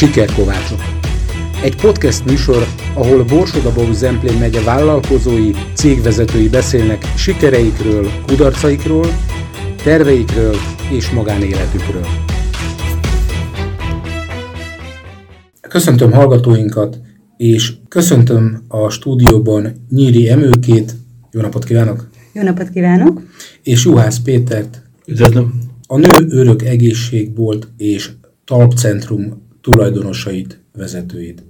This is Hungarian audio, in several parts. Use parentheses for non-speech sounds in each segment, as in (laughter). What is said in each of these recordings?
Sikerkovácsok. Egy podcast műsor, ahol Borsodabó Zemplén megye vállalkozói, cégvezetői beszélnek sikereikről, kudarcaikról, terveikről és magánéletükről. Köszöntöm hallgatóinkat, és köszöntöm a stúdióban Nyíri Emőkét. Jó napot kívánok! Jó napot kívánok! És Juhász Pétert. Üdvözlöm! A Nő Örök Egészségbolt és Talpcentrum tulajdonosait, vezetőit.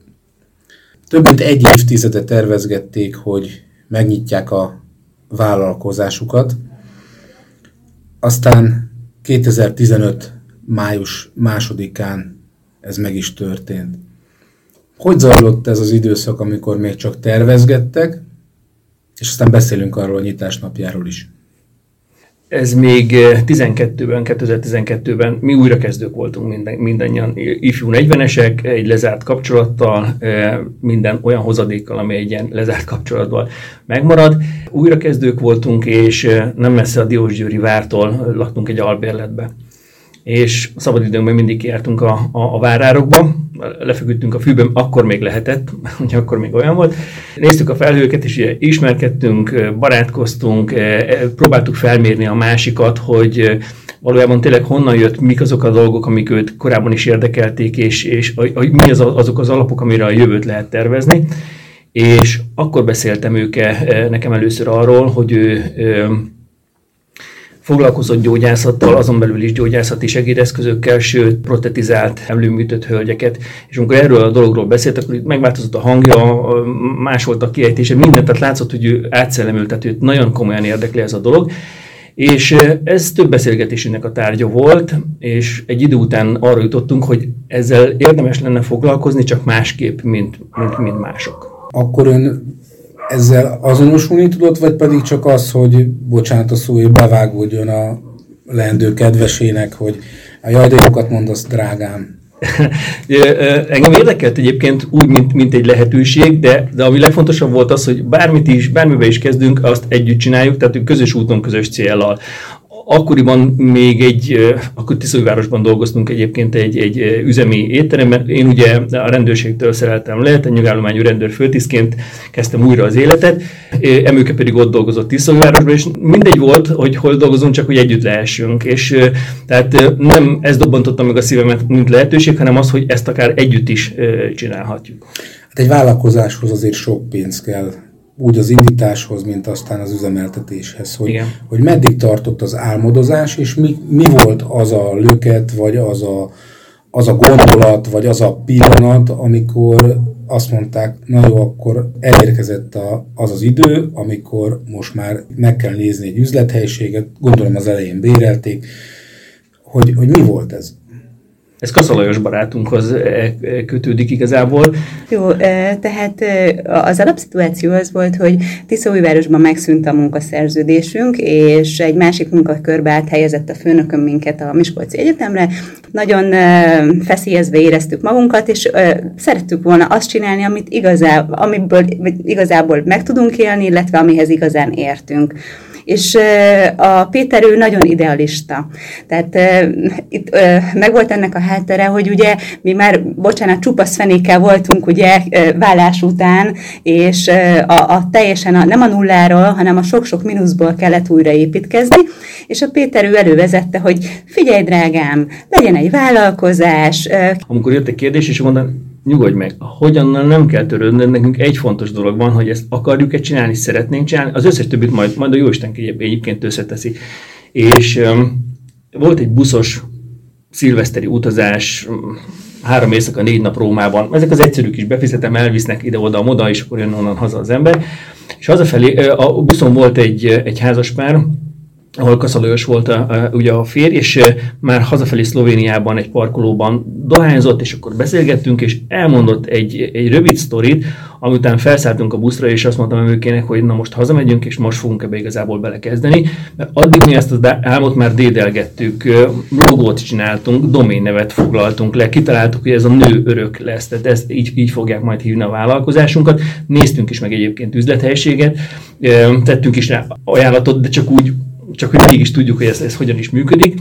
Több mint egy évtizede tervezgették, hogy megnyitják a vállalkozásukat. Aztán 2015. május másodikán ez meg is történt. Hogy zajlott ez az időszak, amikor még csak tervezgettek, és aztán beszélünk arról a nyitás napjáról is. Ez még 12-ben, eh, 2012-ben mi újrakezdők voltunk minden, mindannyian ifjú 40-esek, egy lezárt kapcsolattal, eh, minden olyan hozadékkal, ami egy ilyen lezárt kapcsolatban megmarad. Újrakezdők voltunk, és eh, nem messze a Diósgyőri vártól laktunk egy albérletbe és a szabadidőnkben mindig jártunk a, a, a várárokba, lefeküdtünk a fűben, akkor még lehetett, (laughs) ugye akkor még olyan volt. Néztük a felhőket, és ismerkedtünk, barátkoztunk, e, e, próbáltuk felmérni a másikat, hogy valójában tényleg honnan jött, mik azok a dolgok, amik őt korábban is érdekelték, és, és mi az, azok az alapok, amire a jövőt lehet tervezni. És akkor beszéltem őke e, nekem először arról, hogy ő foglalkozott gyógyászattal, azon belül is gyógyászati segédeszközökkel, sőt, protetizált emlőműtött hölgyeket. És amikor erről a dologról beszélt, akkor megváltozott a hangja, más volt a kiejtése, mindent, tehát látszott, hogy ő átszellemült, tehát őt nagyon komolyan érdekli ez a dolog. És ez több beszélgetésünknek a tárgya volt, és egy idő után arra jutottunk, hogy ezzel érdemes lenne foglalkozni, csak másképp, mint, mint, mint mások. Akkor ön ezzel azonosulni tudott, vagy pedig csak az, hogy bocsánat a szó, hogy bevágódjon a leendő kedvesének, hogy a de jókat mondasz, drágám. (laughs) Engem érdekelt egyébként úgy, mint, mint egy lehetőség, de, de ami legfontosabb volt az, hogy bármit is, bármivel is kezdünk, azt együtt csináljuk, tehát közös úton, közös céllal. Akkoriban még egy, akkor Tiszóvárosban dolgoztunk egyébként egy, egy üzemi étteremben. Én ugye a rendőrségtől szereltem le, egy nyugállományú rendőr főtisztként kezdtem újra az életet. Emőke pedig ott dolgozott Tiszóvárosban, és mindegy volt, hogy hol dolgozunk, csak hogy együtt lehessünk. És tehát nem ez dobbantotta meg a szívemet, mint lehetőség, hanem az, hogy ezt akár együtt is csinálhatjuk. Hát egy vállalkozáshoz azért sok pénz kell úgy az indításhoz, mint aztán az üzemeltetéshez, hogy, Igen. hogy meddig tartott az álmodozás, és mi, mi volt az a löket, vagy az a, az a gondolat, vagy az a pillanat, amikor azt mondták, na jó, akkor elérkezett a, az az idő, amikor most már meg kell nézni egy üzlethelyiséget, gondolom az elején bérelték, hogy, hogy mi volt ez? Ez Kaszalajos barátunkhoz e, e, kötődik igazából. Jó, e, tehát az alapszituáció az volt, hogy Tiszaújvárosban megszűnt a munkaszerződésünk, és egy másik munkakörbe áthelyezett a főnököm minket a Miskolci Egyetemre. Nagyon feszélyezve éreztük magunkat, és szerettük volna azt csinálni, amit igazából, amiből igazából meg tudunk élni, illetve amihez igazán értünk és a Péter ő nagyon idealista. Tehát itt megvolt ennek a háttere, hogy ugye mi már, bocsánat, csupasz fenékkel voltunk ugye vállás után, és a, a teljesen a, nem a nulláról, hanem a sok-sok mínuszból kellett újra építkezni, és a Péter ő elővezette, hogy figyelj drágám, legyen egy vállalkozás. Amikor jött egy kérdés, és mondtam, nyugodj meg, hogyan nem kell törődni, nekünk egy fontos dolog van, hogy ezt akarjuk-e csinálni, szeretnénk csinálni, az összes többit majd, majd a Jóisten egyébként összeteszi. És um, volt egy buszos szilveszteri utazás, három éjszaka, négy nap Rómában. Ezek az egyszerűk is befizetem, elvisznek ide-oda, oda, és akkor jön onnan haza az ember. És hazafelé, a buszon volt egy, egy házaspár, ahol Kaszalajos volt a, a, ugye a férj, és már hazafelé Szlovéniában egy parkolóban dohányzott, és akkor beszélgettünk, és elmondott egy, egy rövid sztorit, amiután felszálltunk a buszra, és azt mondtam őkének, hogy na most hazamegyünk, és most fogunk ebbe igazából belekezdeni, mert addig mi ezt az álmot már dédelgettük, logót csináltunk, domén nevet foglaltunk le, kitaláltuk, hogy ez a nő örök lesz, tehát ezt így, így fogják majd hívni a vállalkozásunkat. Néztünk is meg egyébként üzlethelységet, tettünk is rá ajánlatot, de csak úgy csak hogy mégis tudjuk, hogy ez, ez hogyan is működik.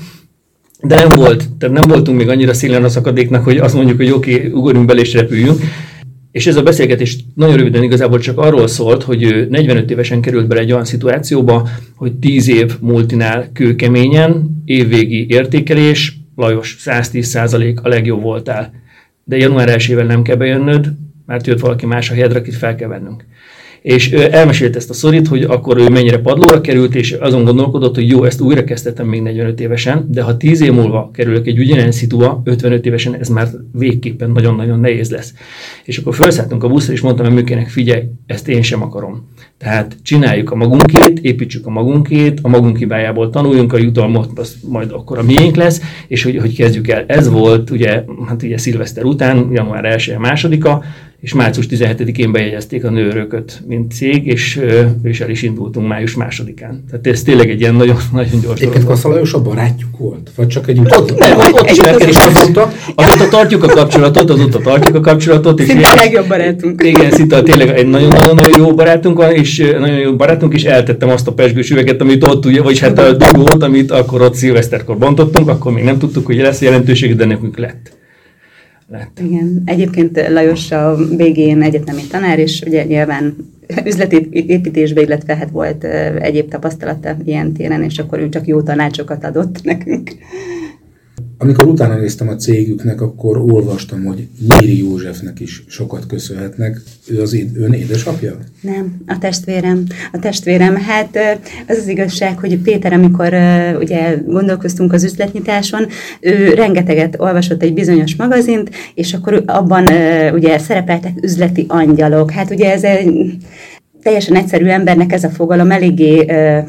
de nem volt, tehát nem voltunk még annyira szélen a szakadéknak, hogy azt mondjuk, hogy oké, okay, ugorjunk bele és repüljünk. És ez a beszélgetés nagyon röviden igazából csak arról szólt, hogy ő 45 évesen került bele egy olyan szituációba, hogy 10 év multinál kőkeményen, évvégi értékelés, Lajos 110% a legjobb voltál. De január 1 nem kell bejönnöd, mert jött valaki más a helyedre, akit fel kell vennünk és elmesélt ezt a szorít, hogy akkor ő mennyire padlóra került, és azon gondolkodott, hogy jó, ezt újra kezdtem még 45 évesen, de ha 10 év múlva kerülök egy ugyanilyen szitua, 55 évesen, ez már végképpen nagyon-nagyon nehéz lesz. És akkor felszálltunk a buszra, és mondtam a műkének, figyelj, ezt én sem akarom. Tehát csináljuk a magunkét, építsük a magunkét, a magunk hibájából tanuljunk, a jutalmat az majd akkor a miénk lesz, és hogy, hogy kezdjük el. Ez volt ugye, hát ugye szilveszter után, január 1 másodika, és március 17-én bejegyezték a nőrököt, mint cég, és, és el is indultunk május másodikán. Tehát ez tényleg egy ilyen nagyon, (laughs) nagyon gyors Egyébként Kasszalajos a barátjuk volt? Vagy csak egy ott, nem, ott, ott ismerkedés azóta? Azóta tartjuk a kapcsolatot, azóta tartjuk a kapcsolatot. Szinte a legjobb barátunk. Igen, szinte tényleg egy nagyon-nagyon jó barátunk van, és nagyon jó barátunk, és eltettem azt a pesgős üveget, amit ott, ugye, vagy hát a dugót, amit akkor ott szilveszterkor bontottunk, akkor még nem tudtuk, hogy lesz jelentőség, de nekünk lett lett. Igen, egyébként Lajos a végén egyetemi tanár, és ugye nyilván üzleti építésbe, illetve hát volt egyéb tapasztalata ilyen téren, és akkor ő csak jó tanácsokat adott nekünk. Amikor utána néztem a cégüknek, akkor olvastam, hogy Nyíri Józsefnek is sokat köszönhetnek. Ő az ön édesapja? Nem, a testvérem. A testvérem. Hát az az igazság, hogy Péter, amikor ugye gondolkoztunk az üzletnyitáson, ő rengeteget olvasott egy bizonyos magazint, és akkor abban ugye szerepeltek üzleti angyalok. Hát ugye ez egy teljesen egyszerű embernek ez a fogalom eléggé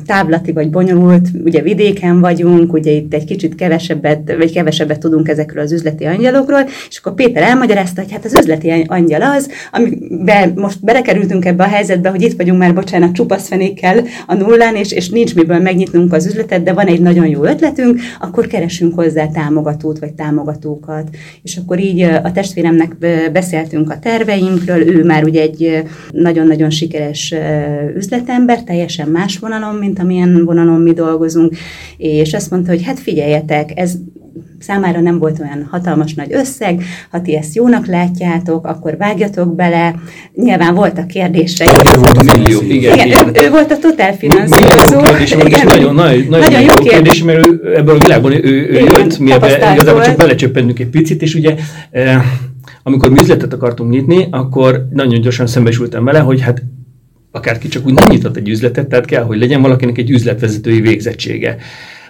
távlati vagy bonyolult, ugye vidéken vagyunk, ugye itt egy kicsit kevesebbet, vagy kevesebbet tudunk ezekről az üzleti angyalokról, és akkor Péter elmagyarázta, hogy hát az üzleti angyal az, amiben most belekerültünk ebbe a helyzetbe, hogy itt vagyunk már, bocsánat, csupaszfenékkel a nullán, és, és nincs miből megnyitnunk az üzletet, de van egy nagyon jó ötletünk, akkor keresünk hozzá támogatót vagy támogatókat. És akkor így a testvéremnek beszéltünk a terveinkről, ő már ugye egy nagyon-nagyon sikeres üzletes üzletember, teljesen más vonalon, mint amilyen vonalon mi dolgozunk, és azt mondta, hogy hát figyeljetek, ez számára nem volt olyan hatalmas nagy összeg, ha ti ezt jónak látjátok, akkor vágjatok bele. Nyilván voltak kérdései. Volt a millió, igen, igen, igen. Ő, ő volt a totál finanszírozó. Kérdés, igen, nagyon, nagyon, nagyon, nagyon jó kérdés, kérdés mert ő, ebből a világban ő, ő igen, jött, mi ebbe igazából csak belecsöppentünk egy picit, és ugye eh, amikor mi üzletet akartunk nyitni, akkor nagyon gyorsan szembesültem vele, hogy hát akárki csak úgy nem nyitott egy üzletet, tehát kell, hogy legyen valakinek egy üzletvezetői végzettsége.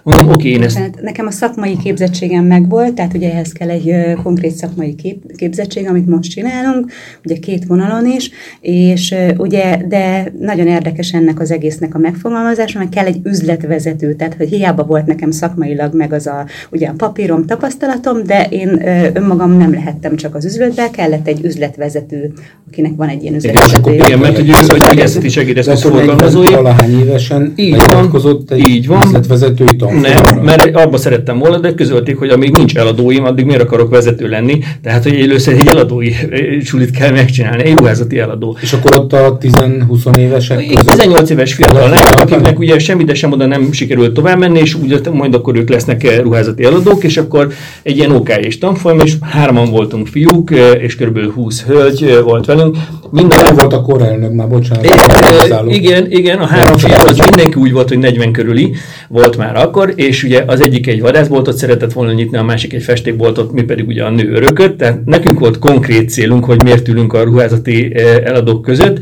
Mondom, oké, én ezt... Tehát nekem a szakmai képzettségem megvolt, tehát ugye ehhez kell egy konkrét szakmai kép, képzettség, amit most csinálunk, ugye két vonalon is, és ugye, de nagyon érdekes ennek az egésznek a megfogalmazása, mert kell egy üzletvezető, tehát hogy hiába volt nekem szakmailag meg az a, ugye a papírom, tapasztalatom, de én önmagam nem lehettem csak az üzletbe, kellett egy üzletvezető, akinek van egy ilyen üzletvezető. Igen, mert hogy ő, hogy, hogy ezt is segít, ezt a forgalmazói. Valahány évesen így van, egy így van. üzletvezetői nem, mert abba szerettem volna, de közölték, hogy amíg nincs eladóim, addig miért akarok vezető lenni. Tehát, hogy először egy eladói eh, sulit kell megcsinálni, egy ruházati eladó. És akkor ott a 10-20 évesek? 18 éves fiatal lányok, akiknek ugye semmi, de sem oda nem sikerült tovább menni, és úgy majd akkor ők lesznek eh, ruházati eladók, és akkor egy ilyen OK és tanfolyam, és hárman voltunk fiúk, eh, és kb. 20 hölgy volt velünk. Minden volt a korelnök, már bocsánat. igen, igen, a három fiatal, az mindenki úgy volt, hogy 40 körüli volt már akkor, és ugye az egyik egy vadászboltot szeretett volna nyitni, a másik egy festékboltot, mi pedig ugye a nő örököt, tehát nekünk volt konkrét célunk, hogy miért ülünk a ruházati eh, eladók között,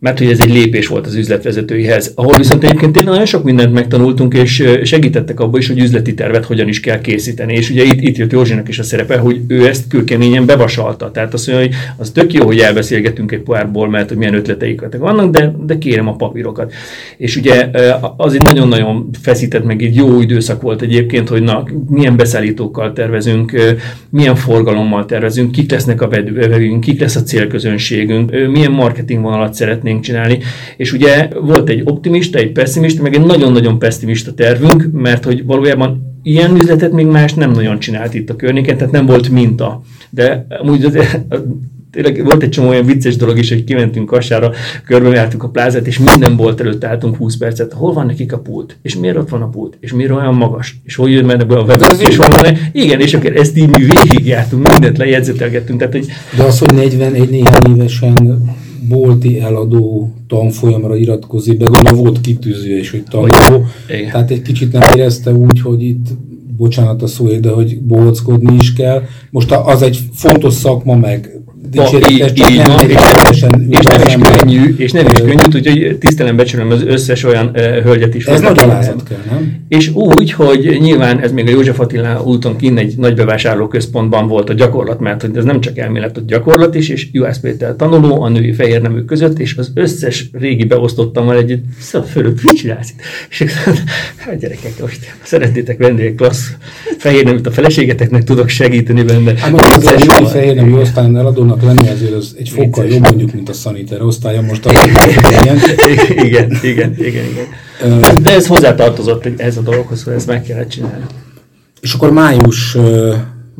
mert hogy ez egy lépés volt az üzletvezetőihez, ahol viszont egyébként tényleg nagyon sok mindent megtanultunk, és segítettek abban is, hogy üzleti tervet hogyan is kell készíteni. És ugye itt, itt jött Józsinak is a szerepe, hogy ő ezt kőkeményen bevasalta. Tehát azt mondja, hogy az tök jó, hogy elbeszélgetünk egy pohárból, mert hogy milyen ötleteik vannak, de, de kérem a papírokat. És ugye az egy nagyon-nagyon feszített, meg egy jó időszak volt egyébként, hogy na, milyen beszállítókkal tervezünk, milyen forgalommal tervezünk, kik lesznek a vevőink, kik lesz a célközönségünk, milyen marketing vonalat szeretnénk szeretnénk csinálni. És ugye volt egy optimista, egy pessimista, meg egy nagyon-nagyon pessimista tervünk, mert hogy valójában ilyen üzletet még más nem nagyon csinált itt a környéken, tehát nem volt minta. De amúgy az, tényleg volt egy csomó olyan vicces dolog is, hogy kimentünk Kassára, körbejártuk a plázát, és minden bolt előtt álltunk 20 percet. Hol van nekik a pult? És miért ott van a pult? És miért olyan magas? És hol jön meg be a vevők? És hol van? Igen, és akkor ezt így mi végigjártunk, mindent lejegyzetelgettünk. Tehát, hogy... De az, hogy 41 néhány évesen bolti eladó tanfolyamra iratkozik be, gondolom volt kitűző és hogy tanuló. Tehát egy kicsit nem érezte úgy, hogy itt bocsánat a szóért, de hogy bóckodni is kell. Most az egy fontos szakma, meg dicséretes, csak így nem van, és, és nem is könnyű, és nem is könnyű, úgyhogy tisztelen becsülöm az összes olyan uh, hölgyet is. Ez nagy alázat kell, nem? És úgy, hogy nyilván ez még a József Attila úton kinn egy nagy bevásárlóközpontban volt a gyakorlat, mert hogy ez nem csak elmélet, a gyakorlat is, és Juhász Péter tanuló a női fehér nemű között, és az összes régi beosztottam el egy szóval fölött, mit csinálsz itt? És hát gyerekek, most szeretnétek venni egy klassz fehér neműt a feleségeteknek, tudok segíteni benne. Hát most az, az fehér nemű osztályon eladónak lenni, ezért az egy fokkal jobb mondjuk, mint a szaniter osztálya most. A (laughs) igen, igen, igen, igen, igen. De ez hozzátartozott ez a dologhoz, hogy ezt meg kellett csinálni. És akkor május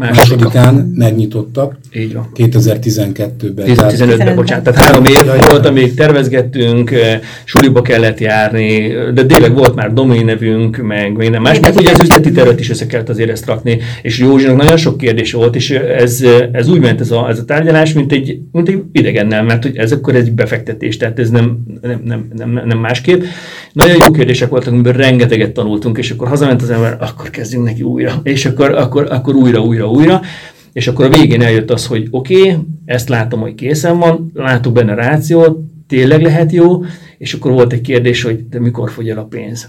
másodikán megnyitottak. Így van. 2012-ben. 2015-ben, bocsánat. Tehát három év volt, amíg tervezgettünk, eh, suliba kellett járni, de tényleg volt már domain nevünk, meg minden más. Meg ugye az üzleti tervet is össze kellett azért ezt rakni, és Józsinak nagyon sok kérdés volt, és ez, ez úgy ment ez a, ez a tárgyalás, mint egy, mint egy idegennel, mert hogy ez akkor egy befektetés, tehát ez nem, nem, nem, nem, nem másképp. Nagyon jó kérdések voltak, amiből rengeteget tanultunk, és akkor hazament az ember, akkor kezdjünk neki újra, és akkor, akkor, akkor újra, újra, újra, és akkor a végén eljött az, hogy oké, okay, ezt látom, hogy készen van, látok benne rációt, tényleg lehet jó, és akkor volt egy kérdés, hogy de mikor fogy el a pénz.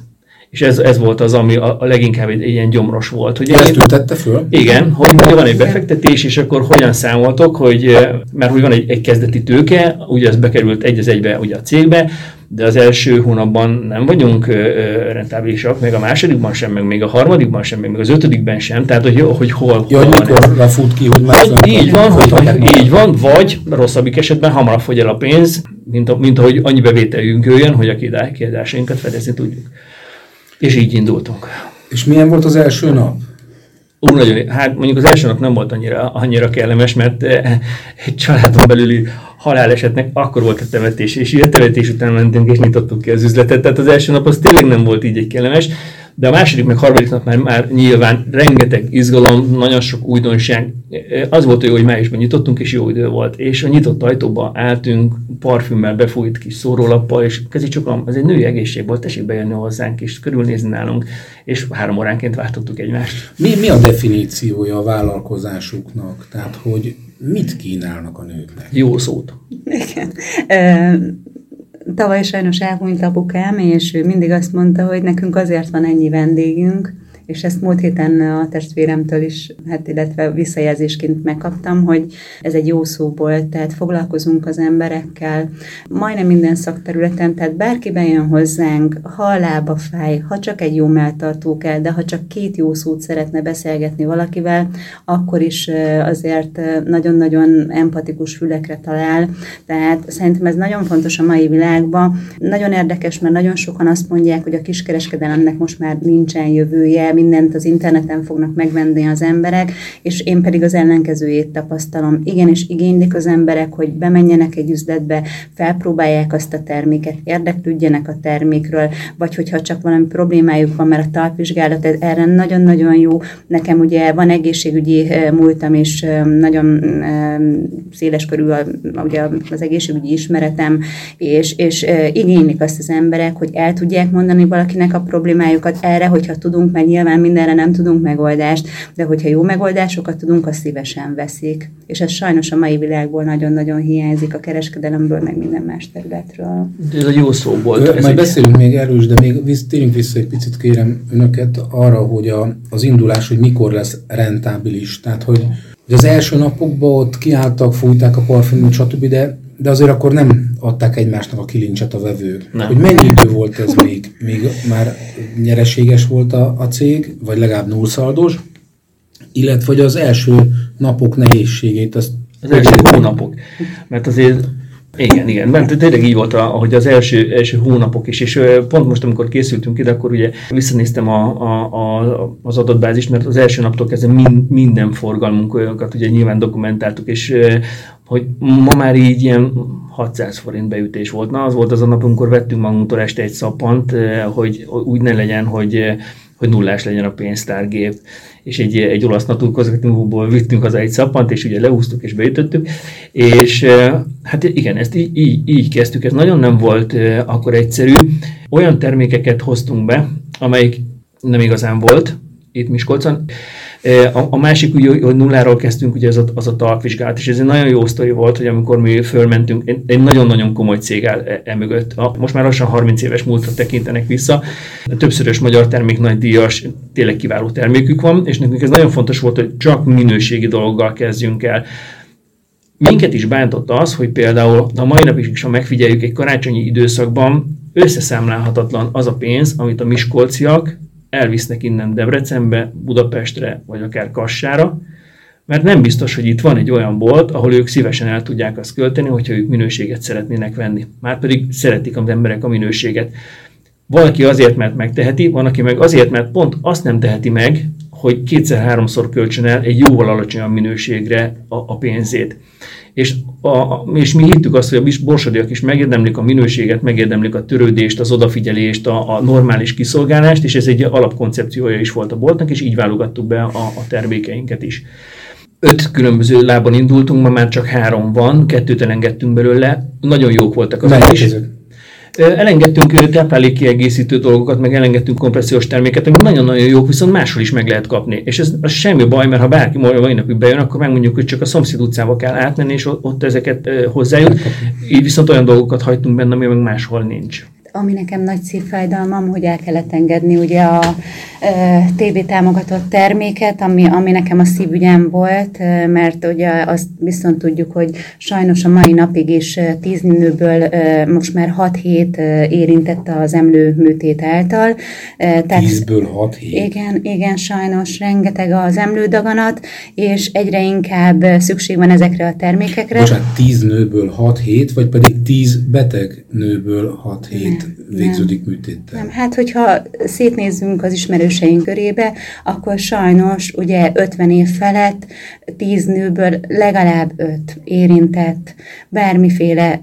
És ez, ez volt az, ami a, a leginkább egy, egy ilyen gyomros volt. Hogy ezt tette föl? Igen, hogy van egy befektetés, és akkor hogyan számoltok, hogy, mert hogy van egy, egy kezdeti tőke, ugye ez bekerült egy az egybe ugye a cégbe, de az első hónapban nem vagyunk rentábilisak, meg a másodikban sem, meg még a harmadikban sem, meg az ötödikben sem, tehát hogy, hogy hol, ja, van ez. fut ki, hogy más Így van, hogy, hogy, így van, vagy rosszabbik esetben hamarabb fogy el a pénz, mint, mint ahogy annyi bevételünk jöjjön, hogy a kiadásainkat fedezni tudjuk. És így indultunk. És milyen volt az első nap? Ú, nagyon, hát mondjuk az első nap nem volt annyira, annyira kellemes, mert egy családon belüli halálesetnek akkor volt a temetés, és a temetés után mentünk és nyitottuk ki az üzletet. Tehát az első nap az tényleg nem volt így egy kellemes, de a második, meg harmadik nap már, már nyilván rengeteg izgalom, nagyon sok újdonság. Az volt jó, hogy májusban nyitottunk, és jó idő volt. És a nyitott ajtóba álltunk, parfümmel befújt kis szórólappal, és kezi csak ez egy női egészség volt, tessék bejönni hozzánk, és körülnézni nálunk, és három óránként váltottuk egymást. Mi, mi a definíciója a vállalkozásuknak? Tehát, hogy mit kínálnak a nőknek? Jó szót. Igen. Tavaly sajnos elhunyt apukám, és ő mindig azt mondta, hogy nekünk azért van ennyi vendégünk, és ezt múlt héten a testvéremtől is, hát illetve visszajelzésként megkaptam, hogy ez egy jó szó volt, tehát foglalkozunk az emberekkel, majdnem minden szakterületen, tehát bárki bejön hozzánk, ha a lába fáj, ha csak egy jó melltartó kell, de ha csak két jó szót szeretne beszélgetni valakivel, akkor is azért nagyon-nagyon empatikus fülekre talál, tehát szerintem ez nagyon fontos a mai világban. Nagyon érdekes, mert nagyon sokan azt mondják, hogy a kiskereskedelemnek most már nincsen jövője, mindent az interneten fognak megvenni az emberek, és én pedig az ellenkezőjét tapasztalom. Igenis igénylik az emberek, hogy bemenjenek egy üzletbe, felpróbálják azt a terméket, érdeklődjenek a termékről, vagy hogyha csak valami problémájuk van, mert a talpvizsgálat erre nagyon-nagyon jó. Nekem ugye van egészségügyi múltam, és nagyon széles körül ugye az egészségügyi ismeretem, és, és igénylik azt az emberek, hogy el tudják mondani valakinek a problémájukat erre, hogyha tudunk, mert nyilván mindenre nem tudunk megoldást, de hogyha jó megoldásokat tudunk, azt szívesen veszik. És ez sajnos a mai világból nagyon-nagyon hiányzik a kereskedelemből, meg minden más területről. Ez a jó szó volt. Majd egy... beszélünk még erről is, de még visz, térjünk vissza egy picit kérem önöket arra, hogy a, az indulás, hogy mikor lesz rentábilis. Tehát, hogy, hogy az első napokban ott kiálltak, fújták a parfümöt, stb., de de azért akkor nem adták egymásnak a kilincset a vevők. Nem. Hogy mennyi idő volt ez még? Még már nyereséges volt a, a cég, vagy legalább nullszaldos, illetve hogy az első napok nehézségét azt az első hónapok. Mert azért igen, igen, mert tényleg így volt, ahogy az első, első hónapok is, és pont most, amikor készültünk ide, akkor ugye visszanéztem a, a, a, az adatbázist, mert az első naptól kezdve mind, minden forgalmunkat ugye nyilván dokumentáltuk, és hogy ma már így ilyen 600 forint beütés volt. Na, az volt az a nap, amikor vettünk magunktól este egy szappant, hogy úgy ne legyen, hogy, hogy nullás legyen a pénztárgép és egy, egy olasz naturkozgatívóból vittünk haza egy szappant, és ugye leúztuk és beütöttük, és hát igen, ezt így, így, így kezdtük, ez nagyon nem volt akkor egyszerű. Olyan termékeket hoztunk be, amelyik nem igazán volt itt Miskolcon, a, a másik, ugye, hogy nulláról kezdtünk, ugye az a, az a talpvizsgálat, és ez egy nagyon jó sztori volt, hogy amikor mi fölmentünk, egy nagyon-nagyon komoly cég áll e, e. A, most már lassan 30 éves múltra tekintenek vissza. A többszörös magyar termék nagy díjas, tényleg kiváló termékük van, és nekünk ez nagyon fontos volt, hogy csak minőségi dologgal kezdjünk el. Minket is bántott az, hogy például a mai napig is, ha megfigyeljük egy karácsonyi időszakban, összeszámlálhatatlan az a pénz, amit a miskolciak elvisznek innen Debrecenbe, Budapestre, vagy akár Kassára, mert nem biztos, hogy itt van egy olyan bolt, ahol ők szívesen el tudják azt költeni, hogyha ők minőséget szeretnének venni. Márpedig szeretik az emberek a minőséget. Valaki azért, mert megteheti, van, aki meg azért, mert pont azt nem teheti meg, hogy kétszer-háromszor költsön el egy jóval alacsonyabb minőségre a, a pénzét. És, a, és mi hittük azt, hogy a borsodiak is megérdemlik a minőséget, megérdemlik a törődést, az odafigyelést, a, a normális kiszolgálást, és ez egy alapkoncepciója is volt a boltnak, és így válogattuk be a, a termékeinket is. Öt különböző lábon indultunk, ma már csak három van, kettőt elengedtünk belőle, nagyon jók voltak azok is. Elengedtünk táplálékkiegészítő dolgokat, meg elengedtünk kompressziós terméket, ami nagyon-nagyon jók, viszont máshol is meg lehet kapni. És ez az semmi baj, mert ha bárki mai napig bejön, akkor megmondjuk, hogy csak a szomszéd utcába kell átmenni, és ott ezeket hozzájut. Így viszont olyan dolgokat hagytunk benne, ami meg máshol nincs ami nekem nagy szívfájdalmam, hogy el kellett engedni ugye a e, TB támogatott terméket, ami, ami nekem a szívügyem volt, e, mert ugye azt viszont tudjuk, hogy sajnos a mai napig is tíz nőből e, most már 6 hét e, érintette az emlő műtét által. E, tehát, Tízből 6 hét? Igen, igen, sajnos rengeteg az emlődaganat, és egyre inkább szükség van ezekre a termékekre. Bocsánat, tíz nőből 6 hét, vagy pedig tíz beteg nőből 6 végződik műtéttel. Nem, hát hogyha szétnézzünk az ismerőseink körébe, akkor sajnos ugye 50 év felett 10 nőből legalább 5 érintett bármiféle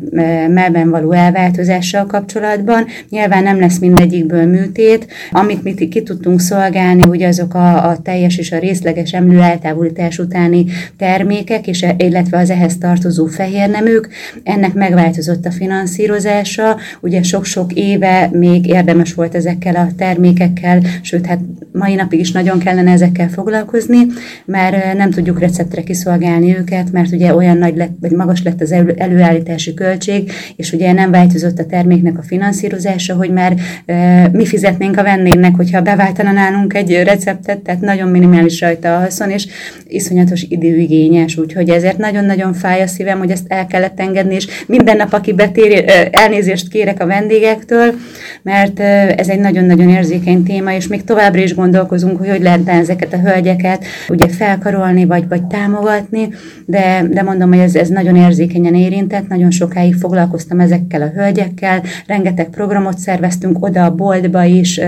melben való elváltozással kapcsolatban. Nyilván nem lesz mindegyikből műtét. Amit mi ki tudtunk szolgálni, ugye azok a, a teljes és a részleges emlő eltávolítás utáni termékek, és, e, illetve az ehhez tartozó fehérneműk. Ennek megváltozott a finanszírozása, ugye sok-sok sok éve még érdemes volt ezekkel a termékekkel, sőt, hát mai napig is nagyon kellene ezekkel foglalkozni, mert nem tudjuk receptre kiszolgálni őket, mert ugye olyan nagy lett, vagy magas lett az elő, előállítási költség, és ugye nem változott a terméknek a finanszírozása, hogy már e, mi fizetnénk a vendégnek, hogyha beváltana nálunk egy receptet, tehát nagyon minimális rajta a haszon, és iszonyatos időigényes, úgyhogy ezért nagyon-nagyon fáj a szívem, hogy ezt el kellett engedni, és minden nap, aki betér, elnézést kérek a vendégek, emberektől, mert ez egy nagyon-nagyon érzékeny téma, és még továbbra is gondolkozunk, hogy hogy lehetne ezeket a hölgyeket ugye felkarolni, vagy, vagy támogatni, de, de mondom, hogy ez, ez nagyon érzékenyen érintett, nagyon sokáig foglalkoztam ezekkel a hölgyekkel, rengeteg programot szerveztünk oda a boltba is,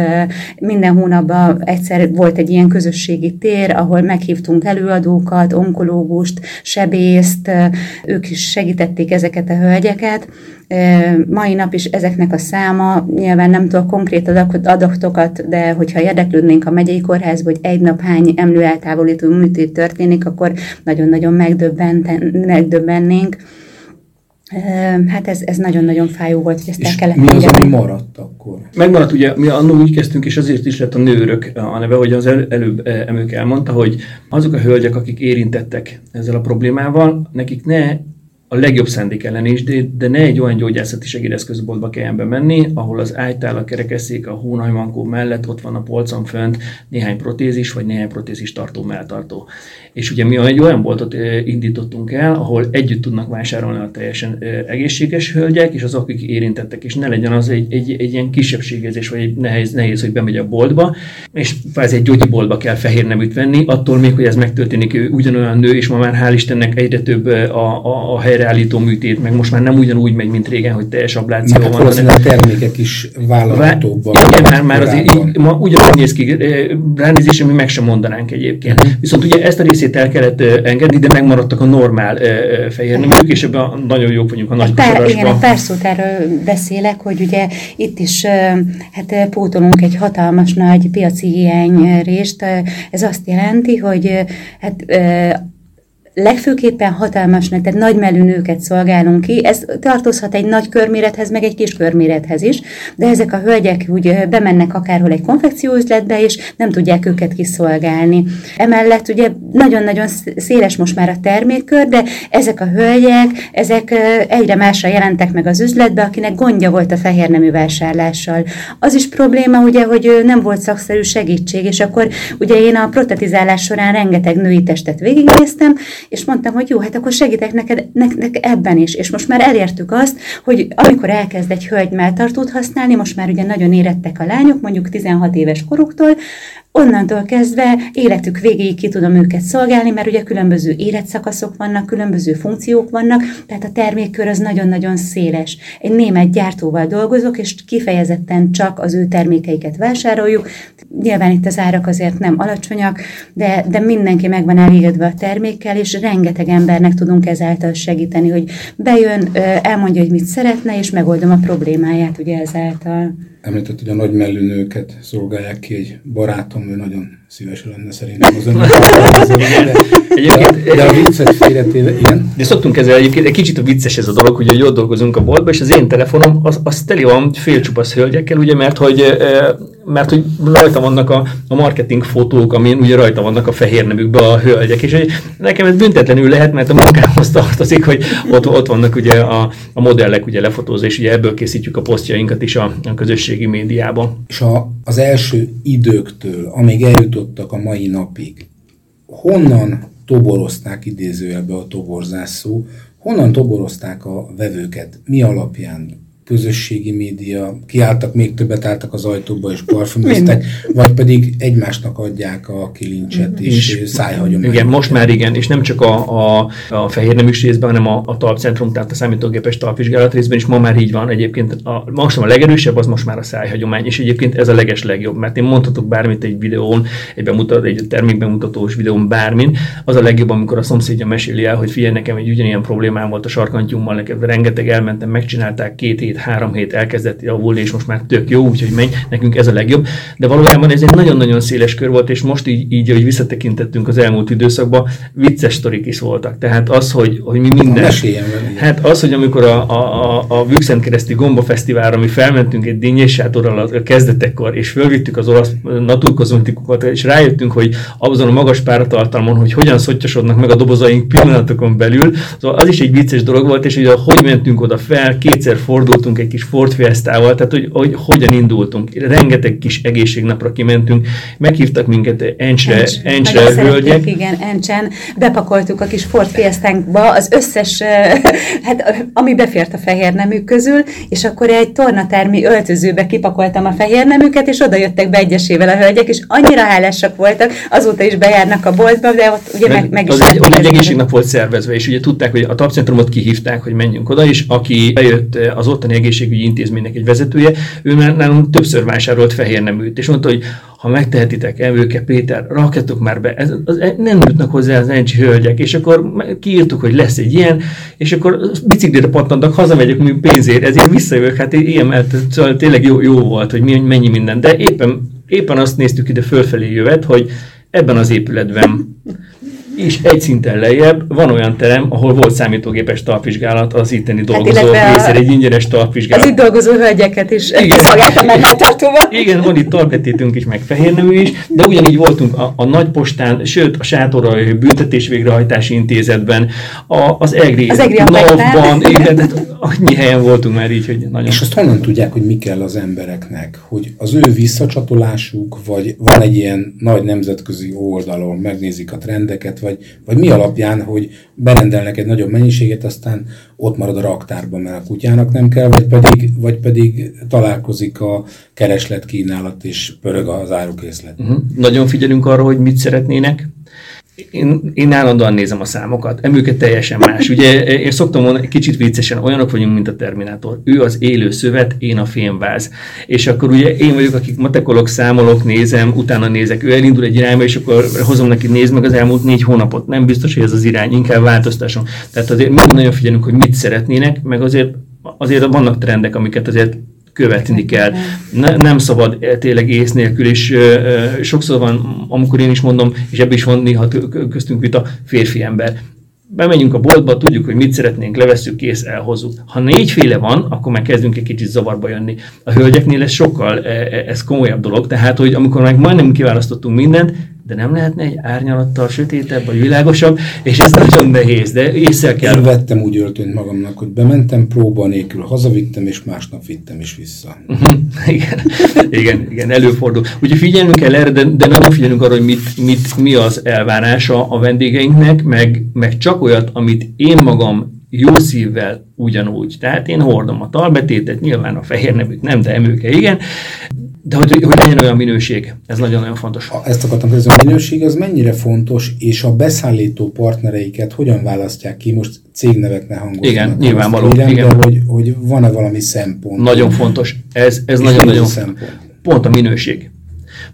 minden hónapban egyszer volt egy ilyen közösségi tér, ahol meghívtunk előadókat, onkológust, sebészt, ők is segítették ezeket a hölgyeket, Mai nap is ezeknek a száma, nyilván nem tudok konkrét adatokat, de hogyha érdeklődnénk a megyei kórházba, hogy egy nap hány emlőeltávolító műtét történik, akkor nagyon-nagyon megdöbbennénk. Hát ez, ez nagyon-nagyon fájó volt, hogy ezt és el kellett mi az, ami maradt akkor? Megmaradt, ugye mi annól úgy kezdtünk, és azért is lett a nőrök a neve, hogy az el, előbb emők elmondta, hogy azok a hölgyek, akik érintettek ezzel a problémával, nekik ne a legjobb szándék ellen is, de, de ne egy olyan gyógyászati segédeszközboltba kelljen bemenni, ahol az ájtál, a kerekesszék, a hónajmankó mellett ott van a polcon fönt néhány protézis, vagy néhány protézis tartó melltartó. És ugye mi egy olyan boltot indítottunk el, ahol együtt tudnak vásárolni a teljesen egészséges hölgyek, és azok, akik érintettek, és ne legyen az egy, egy, egy ilyen kisebbségezés, vagy egy nehéz, nehéz, hogy bemegy a boltba, és ez egy gyógyiboltba kell fehér neműt venni, attól még, hogy ez megtörténik, ugyanolyan nő, és ma már hál' Istennek egyre több a, a, a helyre helyreállító műtét, meg most már nem ugyanúgy megy, mint régen, hogy teljes abláció meg van. Meg a termékek is vállalhatóbbak. Igen, már, már azért így, ma ugyanúgy néz ki, ránézésre mi meg sem mondanánk egyébként. Uh-huh. Viszont ugye ezt a részét el kellett engedni, de megmaradtak a normál fehér neműk, és ebben nagyon jók vagyunk a nagy pár, Igen, a pár szót erről beszélek, hogy ugye itt is hát pótolunk egy hatalmas nagy piaci hiányrést. Ez azt jelenti, hogy hát legfőképpen hatalmasnak, tehát nagy melű nőket szolgálunk ki. Ez tartozhat egy nagy körmérethez, meg egy kis körmérethez is, de ezek a hölgyek úgy bemennek akárhol egy konfekcióüzletbe, és nem tudják őket kiszolgálni. Emellett ugye nagyon-nagyon széles most már a termékkör, de ezek a hölgyek, ezek egyre másra jelentek meg az üzletbe, akinek gondja volt a fehérnemű vásárlással. Az is probléma ugye, hogy nem volt szakszerű segítség, és akkor ugye én a protetizálás során rengeteg női testet végignéztem, és mondtam, hogy jó, hát akkor segítek neked, neked ebben is. És most már elértük azt, hogy amikor elkezd egy hölgy melltartót használni, most már ugye nagyon érettek a lányok, mondjuk 16 éves koruktól, onnantól kezdve életük végéig ki tudom őket szolgálni, mert ugye különböző életszakaszok vannak, különböző funkciók vannak, tehát a termékkör az nagyon-nagyon széles. Egy német gyártóval dolgozok, és kifejezetten csak az ő termékeiket vásároljuk. Nyilván itt az árak azért nem alacsonyak, de, de mindenki meg van elégedve a termékkel, és rengeteg embernek tudunk ezáltal segíteni, hogy bejön, elmondja, hogy mit szeretne, és megoldom a problémáját ugye ezáltal említett, hogy a nagy mellű nőket szolgálják ki egy barátom, ő nagyon szíves lenne szerintem az önök. de, de a viccet félretéve, igen. De szoktunk ezzel egyébként, egy kicsit a vicces ez a dolog, hogy jól dolgozunk a boltban, és az én telefonom az, az teli van félcsupasz hölgyekkel, ugye, mert hogy mert hogy rajta vannak a, a marketing fotók, amin ugye rajta vannak a fehér nemükbe a hölgyek, és hogy nekem ez büntetlenül lehet, mert a munkához tartozik, hogy ott, ott vannak ugye a, a modellek ugye lefotózva, és ugye ebből készítjük a posztjainkat is a, a közösségi médiában. És a, az első időktől, amíg eljutottak a mai napig, honnan toborozták idézőjelbe a toborzás szó, honnan toborozták a vevőket, mi alapján közösségi média, kiálltak, még többet álltak az ajtóba és parfümöztek, vagy pedig egymásnak adják a kilincset és, és szájhagyományt. Igen, most már igen, és nem csak a, a, a fehér neműs részben, hanem a, a talpcentrum, tehát a számítógépes talpvizsgálat részben is ma már így van. Egyébként a, most a legerősebb az most már a szájhagyomány, és egyébként ez a leges legjobb, mert én mondhatok bármit egy videón, egy, bemutat, egy termékbemutatós videón bármin, az a legjobb, amikor a szomszédja meséli el, hogy figyelj, nekem egy ugyanilyen problémám volt a sarkantyúmmal, nekem rengeteg elmentem, megcsinálták két hét, három hét elkezdett javulni, és most már tök jó, úgyhogy menj, nekünk ez a legjobb. De valójában ez egy nagyon-nagyon széles kör volt, és most így, így hogy visszatekintettünk az elmúlt időszakban, vicces sztorik is voltak. Tehát az, hogy, hogy mi minden... Hát az, hogy amikor a, a, a, a Vükszent kereszti Gomba Fesztiválra mi felmentünk egy dinnyés sátorral a kezdetekkor, és fölvittük az olasz naturkozmetikukat, és rájöttünk, hogy azon a magas páratartalmon, hogy hogyan szottyosodnak meg a dobozaink pillanatokon belül, szóval az is egy vicces dolog volt, és hogy hogy mentünk oda fel, kétszer fordultunk indultunk egy kis Ford Fiesta-val, tehát hogy, hogy hogyan indultunk. Rengeteg kis egészségnapra kimentünk, meghívtak minket Encsre, Encs, Encsre hölgyek. Igen, Encsen, bepakoltuk a kis Ford Fiesta-nkba az összes, (laughs) hát ami befért a fehér nemük közül, és akkor egy tornatermi öltözőbe kipakoltam a fehér nemüket, és oda jöttek be egyesével a hölgyek, és annyira hálásak voltak, azóta is bejárnak a boltba, de ott ugye meg, meg is az egy, ott egy egészségnap volt szervezve, és ugye tudták, hogy a tapcentrumot kihívták, hogy menjünk oda, és aki bejött az ottani egészségügyi intézménynek egy vezetője, ő már nálunk többször vásárolt fehér neműt, és mondta, hogy ha megtehetitek, Evőke Péter, rakjatok már be, ez, az, nem jutnak hozzá az encsi hölgyek, és akkor kiírtuk, hogy lesz egy ilyen, és akkor biciklire pattantak, hazamegyek mi pénzért, ezért visszajövök, hát ilyen, mert szóval tényleg jó, jó volt, hogy mennyi minden, de éppen, éppen azt néztük ide fölfelé jövet, hogy ebben az épületben és egy szinten lejjebb van olyan terem, ahol volt számítógépes talpvizsgálat az itteni dolgozók hát részére, egy ingyenes talpvizsgálat. Az itt dolgozó hölgyeket is szolgáltam meg megtartóval. Igen, van itt talpetítünk is, meg fehérnemű is, de ugyanígy voltunk a, a nagypostán, sőt a sátorai büntetés végrehajtási intézetben, a, az EGRI, az EGRI NAV-ban, igen, de annyi helyen voltunk már így, hogy nagyon... És azt honnan tudják, hogy mi kell az embereknek? Hogy az ő visszacsatolásuk, vagy van egy ilyen nagy nemzetközi oldalon, megnézik a trendeket, vagy, vagy mi alapján, hogy berendelnek egy nagyobb mennyiséget, aztán ott marad a raktárban, mert a kutyának nem kell, vagy pedig, vagy pedig találkozik a kereslet, kínálat, és pörög az árukészlet. Uh-huh. Nagyon figyelünk arra, hogy mit szeretnének, én, én állandóan nézem a számokat, emőket teljesen más. Ugye én szoktam mondani, kicsit viccesen, olyanok vagyunk, mint a Terminátor. Ő az élő szövet, én a fémváz. És akkor ugye én vagyok, akik matekolok, számolok, nézem, utána nézek, ő elindul egy irányba, és akkor hozom neki, nézd meg az elmúlt négy hónapot. Nem biztos, hogy ez az irány, inkább változtassunk. Tehát azért mindig nagyon figyelünk, hogy mit szeretnének, meg azért azért vannak trendek, amiket azért követni kell. Ne, nem szabad eh, tényleg ész nélkül, és uh, sokszor van, amikor én is mondom, és ebből is van néha köztünk vita, férfi ember. Bemegyünk a boltba, tudjuk, hogy mit szeretnénk, levesszük, kész, elhozzuk. Ha négyféle van, akkor már kezdünk egy kicsit zavarba jönni. A hölgyeknél ez sokkal, ez komolyabb dolog, tehát, hogy amikor meg majdnem kiválasztottunk mindent, de nem lehetne egy árnyalattal sötétebb vagy világosabb, és ez nagyon nehéz, de észre kell. Én vettem úgy öltönyt magamnak, hogy bementem próba nélkül, hazavittem, és másnap vittem is vissza. Mhm. (laughs) igen, igen, igen, előfordul. Úgyhogy figyelnünk kell erre, de, de nem figyelünk arra, hogy mit, mit, mi az elvárása a vendégeinknek, meg, meg csak olyat, amit én magam jó szívvel ugyanúgy. Tehát én hordom a talbetétet, nyilván a fehér nevük nem, de emőke igen, de hogy, hogy legyen olyan minőség, ez nagyon-nagyon fontos. Ezt akartam kérdezni, a minőség az mennyire fontos, és a beszállító partnereiket hogyan választják ki? Most cégnevet ne hangozzanak. Igen, nyilvánvaló. igen. hogy, hogy van-e valami szempont? Nagyon fontos. Ez, ez nagyon-nagyon szempont. Pont a minőség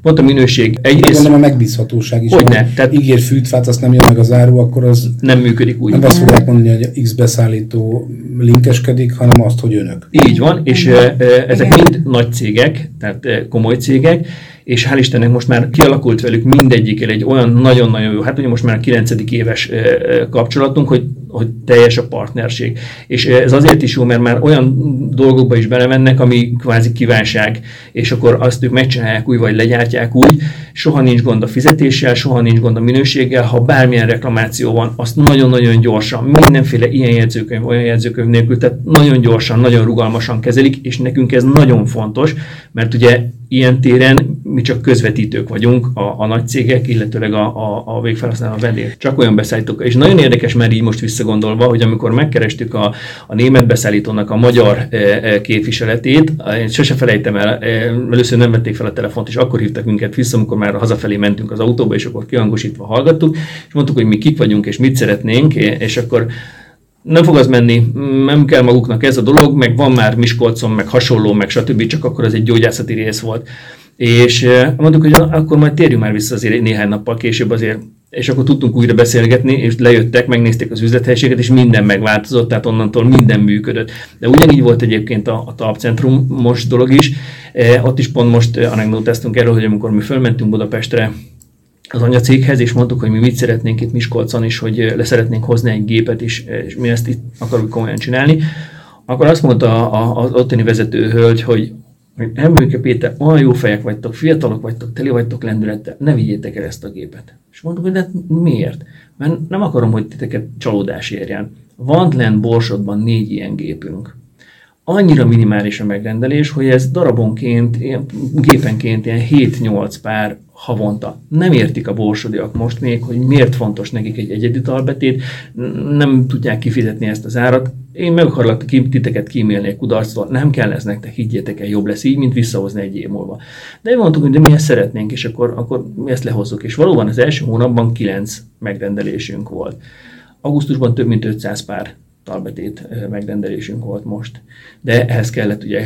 pont a minőség egyrészt... Gondolom a megbízhatóság is. Hogy ne. Tehát ígér fűtfát, azt nem jön meg az áru, akkor az... Nem működik úgy. Nem azt fogják mondani, hogy X beszállító linkeskedik, hanem azt, hogy önök. Így van, és e, ezek mind nagy cégek, tehát komoly cégek, és hál' Istennek most már kialakult velük mindegyikkel egy olyan nagyon-nagyon jó, hát ugye most már a 9. éves kapcsolatunk, hogy, hogy teljes a partnerség. És ez azért is jó, mert már olyan dolgokba is belemennek, ami kvázi kívánság, és akkor azt ők megcsinálják úgy, vagy legyártják úgy, soha nincs gond a fizetéssel, soha nincs gond a minőséggel, ha bármilyen reklamáció van, azt nagyon-nagyon gyorsan, mindenféle ilyen jegyzőkönyv, olyan jegyzőkönyv nélkül, tehát nagyon gyorsan, nagyon rugalmasan kezelik, és nekünk ez nagyon fontos, mert ugye ilyen téren mi csak közvetítők vagyunk, a, a nagy cégek, illetőleg a, a, a végfelhasználó a vendég. Csak olyan beszállítók. És nagyon érdekes, mert így most visszagondolva, hogy amikor megkerestük a, a német beszállítónak a magyar e, e, képviseletét, én sose felejtem el, e, először nem vették fel a telefont, és akkor hívtak minket vissza, amikor már hazafelé mentünk az autóba, és akkor kihangosítva hallgattuk, és mondtuk, hogy mi kik vagyunk, és mit szeretnénk, és akkor nem fog az menni, nem kell maguknak ez a dolog, meg van már Miskolcon, meg hasonló, meg stb., csak akkor az egy gyógyászati rész volt. És mondtuk, hogy akkor majd térjünk már vissza azért néhány nappal később azért, és akkor tudtunk újra beszélgetni, és lejöttek, megnézték az üzlethelységet, és minden megváltozott, tehát onnantól minden működött. De ugyanígy volt egyébként a, a talpcentrum most dolog is, e, ott is pont most anekdotáztunk erről, hogy amikor mi fölmentünk Budapestre az anyacéghez, és mondtuk, hogy mi mit szeretnénk itt Miskolcon is, hogy le szeretnénk hozni egy gépet is, és mi ezt itt akarjuk komolyan csinálni. Akkor azt mondta az ottani vezető hölgy, hogy hogy Emőke Péter, olyan jó fejek vagytok, fiatalok vagytok, teli vagytok lendülettel, ne vigyétek el ezt a gépet. És mondtuk, hogy hát miért? Mert nem akarom, hogy titeket csalódás érjen. Van lent Borsodban négy ilyen gépünk annyira minimális a megrendelés, hogy ez darabonként, ilyen, gépenként ilyen 7-8 pár havonta. Nem értik a borsodiak most még, hogy miért fontos nekik egy egyedi talbetét, nem tudják kifizetni ezt az árat. Én meg akarlak titeket kímélni egy kudarctól, nem kell ez nektek, higgyétek el, jobb lesz így, mint visszahozni egy év múlva. De mondtuk, hogy de mi ezt szeretnénk, és akkor, akkor mi ezt lehozzuk. És valóban az első hónapban 9 megrendelésünk volt. Augusztusban több mint 500 pár talbetét megrendelésünk volt most. De ehhez kellett ugye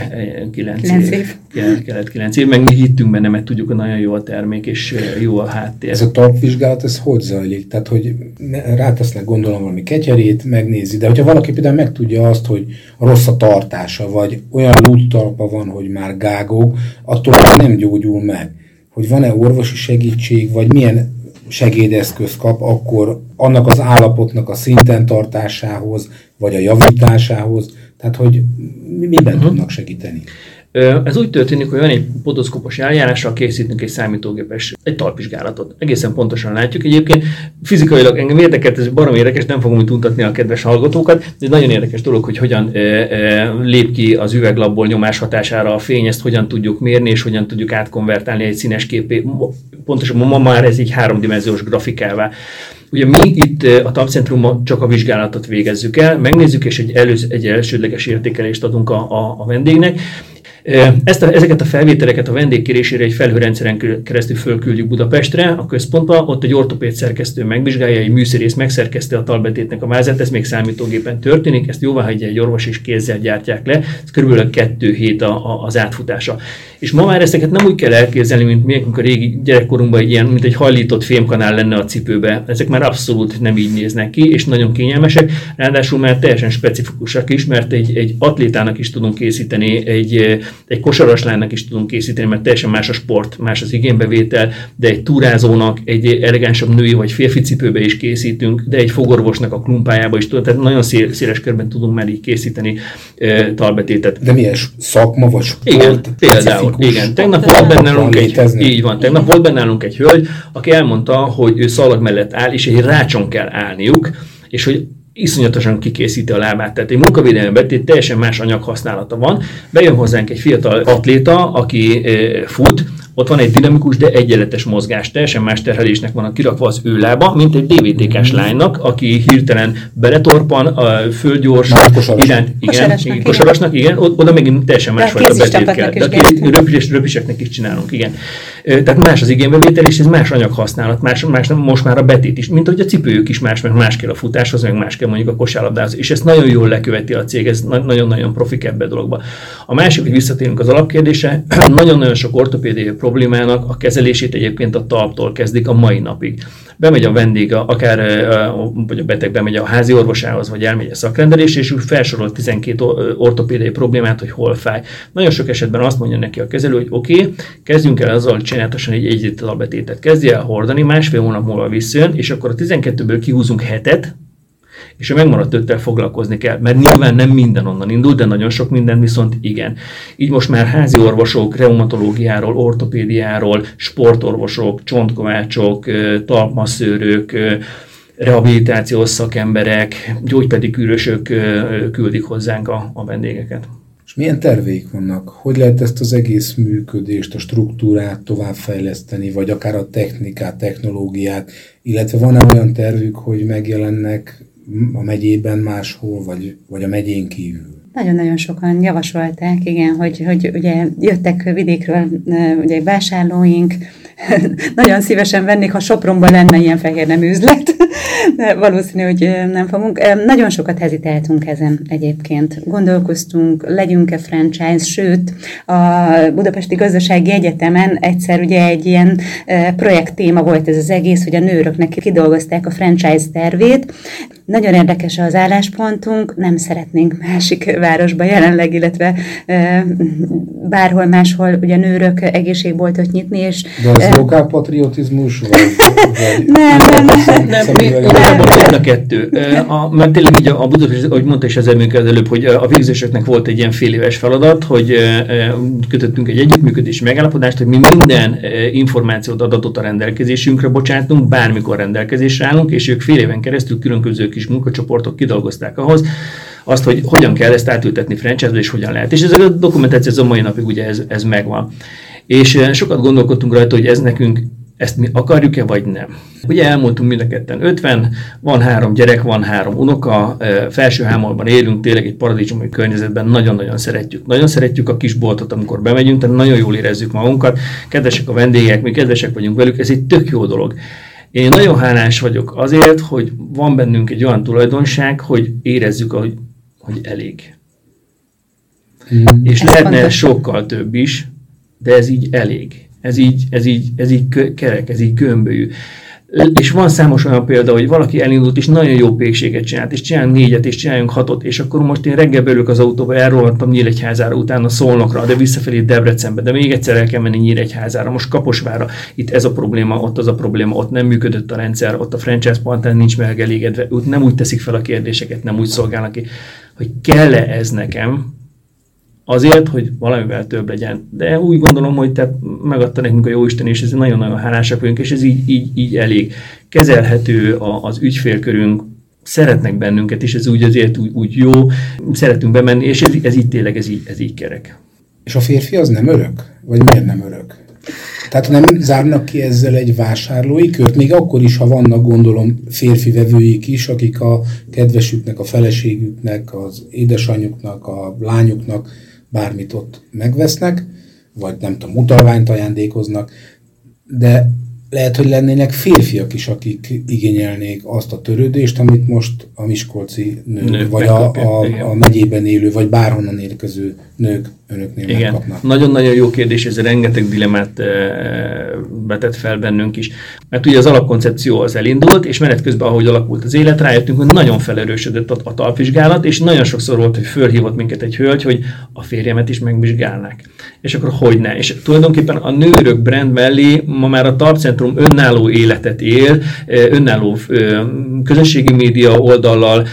9 év. év. Kellett 9 év, meg mi hittünk benne, mert tudjuk, hogy nagyon jó a termék, és jó a háttér. Ez a talpvizsgálat, ez hogy zajlik? Tehát, hogy rátesznek gondolom valami ketyerét, megnézi, de hogyha valaki például megtudja azt, hogy rossz a tartása, vagy olyan lúttalpa van, hogy már gágó, attól nem gyógyul meg. Hogy van-e orvosi segítség, vagy milyen segédeszköz kap, akkor annak az állapotnak a szinten tartásához, vagy a javításához, tehát hogy miben uh-huh. tudnak segíteni? Ez úgy történik, hogy van egy podoszkopos eljárással készítünk egy számítógépes, egy talpvizsgálatot. Egészen pontosan látjuk. Egyébként fizikailag engem érdekelt, ez barom érdekes, nem fogom mutatni a kedves hallgatókat, de nagyon érdekes dolog, hogy hogyan e, e, lép ki az üveglapból nyomás hatására a fény, ezt hogyan tudjuk mérni, és hogyan tudjuk átkonvertálni egy színes képé. Pontosan ma már ez így háromdimenziós grafikává. Ugye mi itt a tapcentrumban csak a vizsgálatot végezzük el, megnézzük, és egy, előz, egy elsődleges értékelést adunk a, a, a vendégnek, Ezt a, ezeket a felvételeket a vendégkérésére egy felhőrendszeren keresztül fölküldjük Budapestre, a központba, ott egy ortopéd szerkesztő megvizsgálja, egy műszerész megszerkeszti a talbetétnek a vázát, ez még számítógépen történik, ezt jóvá hagyja egy orvos és kézzel gyártják le, ez körülbelül kettő hét a, a, az átfutása. És ma már ezeket nem úgy kell elképzelni, mint mi, a régi gyerekkorunkban egy ilyen, mint egy hajlított fémkanál lenne a cipőbe. Ezek már abszolút nem így néznek ki, és nagyon kényelmesek, ráadásul már teljesen specifikusak is, mert egy, egy atlétának is tudunk készíteni, egy, egy kosaraslánynak is tudunk készíteni, mert teljesen más a sport, más az igénybevétel, de egy túrázónak, egy elegánsabb női vagy férfi cipőbe is készítünk, de egy fogorvosnak a klumpájába is tudunk, tehát nagyon szél, széles körben tudunk már így készíteni e, talbetétet. De milyen szakma vagy sport? Igen, például. Igen, tegnap volt benne nálunk egy, így van, tegnap volt benne nálunk egy hölgy, aki elmondta, hogy ő szalag mellett áll, és egy rácson kell állniuk, és hogy iszonyatosan kikészíti a lábát. Tehát egy munkavédelmi betét teljesen más anyaghasználata van. Bejön hozzánk egy fiatal atléta, aki fut, ott van egy dinamikus, de egyenletes mozgás. Teljesen más terhelésnek van a kirakva az ő lába, mint egy DVT-s lánynak, aki hirtelen beletorpan, a földgyors, iránt, igen, kosarasnak, kosarasnak, igen, oda megint teljesen másfajta betét kell. De röpis, röpiseknek is csinálunk, igen. Tehát más az igénybevétel, és ez más anyaghasználat, más, más most már a betét is, mint hogy a cipőjük is más, mert más kell a futáshoz, meg más kell mondjuk a kosárlabdához. És ezt nagyon jól leköveti a cég, ez nagyon-nagyon profik ebbe a dologba. A másik, hogy visszatérünk az alapkérdése, (clears throat) nagyon-nagyon sok ortopédiai problémának a kezelését egyébként a talptól kezdik a mai napig. Bemegy a vendég, akár vagy a beteg bemegy a házi orvosához, vagy elmegy a szakrendelés, és úgy felsorol 12 ortopédiai problémát, hogy hol fáj. Nagyon sok esetben azt mondja neki a kezelő, hogy oké, okay, kezdjünk el azzal, csinálatosan egy egy betétet kezdje el hordani, másfél hónap múlva visszajön, és akkor a 12-ből kihúzunk hetet, és a megmaradt öttel foglalkozni kell, mert nyilván nem minden onnan indul, de nagyon sok minden viszont igen. Így most már házi orvosok, reumatológiáról, ortopédiáról, sportorvosok, csontkovácsok, talpmasszőrök, rehabilitációs szakemberek, gyógypedikűrösök küldik hozzánk a, a vendégeket. És milyen terveik vannak? Hogy lehet ezt az egész működést, a struktúrát továbbfejleszteni, vagy akár a technikát, technológiát, illetve van-e olyan tervük, hogy megjelennek a megyében máshol, vagy, vagy a megyén kívül? Nagyon-nagyon sokan javasolták, igen, hogy, hogy ugye jöttek vidékről ugye vásárlóink, (laughs) nagyon szívesen vennék, ha Sopronban lenne ilyen fehér nem üzlet, (laughs) valószínű, hogy nem fogunk. Nagyon sokat hezitáltunk ezen egyébként. Gondolkoztunk, legyünk-e franchise, sőt, a Budapesti Gazdasági Egyetemen egyszer ugye egy ilyen projekt téma volt ez az egész, hogy a nőröknek kidolgozták a franchise tervét. Nagyon érdekes az álláspontunk, nem szeretnénk másik városba jelenleg, illetve bárhol máshol ugye nőrök egészségboltot nyitni, és... De az lokálpatriotizmus? Vagy, vagy nem, nem, nem. nem, nem, nem, a kettő. A, mert tényleg így a, a Budapest, ahogy mondta is az előbb, hogy a végzősöknek volt egy ilyen fél éves feladat, hogy kötöttünk egy együttműködési megállapodást, hogy mi minden információt, adatot a rendelkezésünkre bocsátunk, bármikor rendelkezésre állunk, és ők fél éven keresztül különböző kis munkacsoportok kidolgozták ahhoz, azt, hogy hogyan kell ezt átültetni franchise és hogyan lehet. És ez a dokumentáció az a mai napig ugye ez, ez megvan. És eh, sokat gondolkodtunk rajta, hogy ez nekünk ezt mi akarjuk-e, vagy nem. Ugye elmondtunk mind a ketten 50, van három gyerek, van három unoka, eh, felső hámolban élünk, tényleg egy paradicsomi környezetben, nagyon-nagyon szeretjük. Nagyon szeretjük a kis boltot, amikor bemegyünk, tehát nagyon jól érezzük magunkat, kedvesek a vendégek, mi kedvesek vagyunk velük, ez egy tök jó dolog. Én nagyon hálás vagyok azért, hogy van bennünk egy olyan tulajdonság, hogy érezzük, hogy, hogy elég. Mm. És lehetne sokkal több is, de ez így elég. Ez így, ez így, ez így kerek, ez így gömbölyű. És van számos olyan példa, hogy valaki elindult, és nagyon jó pékséget csinált, és csinál négyet, és csináljunk hatot, és akkor most én reggel belőlük az autóba, elrohantam Nyíregyházára, utána Szolnokra, de visszafelé Debrecenbe, de még egyszer el kell menni Nyíregyházára, most Kaposvára, itt ez a probléma, ott az a probléma, ott nem működött a rendszer, ott a franchise partner nincs megelégedve, ott nem úgy teszik fel a kérdéseket, nem úgy szolgálnak ki, hogy kell-e ez nekem, azért, hogy valamivel több legyen. De úgy gondolom, hogy tehát megadta nekünk a Jóisten, és ez nagyon-nagyon hálásak vagyunk, és ez így, így, így elég kezelhető az ügyfélkörünk, szeretnek bennünket, és ez úgy azért úgy, úgy jó, szeretünk bemenni, és ez, ez így tényleg, ez így, ez így kerek. És a férfi az nem örök? Vagy miért nem örök? Tehát nem zárnak ki ezzel egy vásárlói kört, még akkor is, ha vannak gondolom férfi vevőik is, akik a kedvesüknek, a feleségüknek, az édesanyjuknak, a lányuknak bármit ott megvesznek, vagy nem tudom, utalványt ajándékoznak, de lehet, hogy lennének férfiak is, akik igényelnék azt a törődést, amit most a miskolci nők, nők vagy a, a, a megyében élő, vagy bárhonnan érkező nők önöknél Igen. megkapnak. Nagyon-nagyon jó kérdés, ez rengeteg dilemát betett fel bennünk is. Mert ugye az alapkoncepció az elindult, és menet közben, ahogy alakult az élet, rájöttünk, hogy nagyon felerősödött a, a talpvizsgálat, és nagyon sokszor volt, hogy fölhívott minket egy hölgy, hogy a férjemet is megvizsgálnák. És akkor hogy ne? És tulajdonképpen a nőrök brand mellé ma már a talpcentrum önálló életet él, önálló közösségi média oldallal,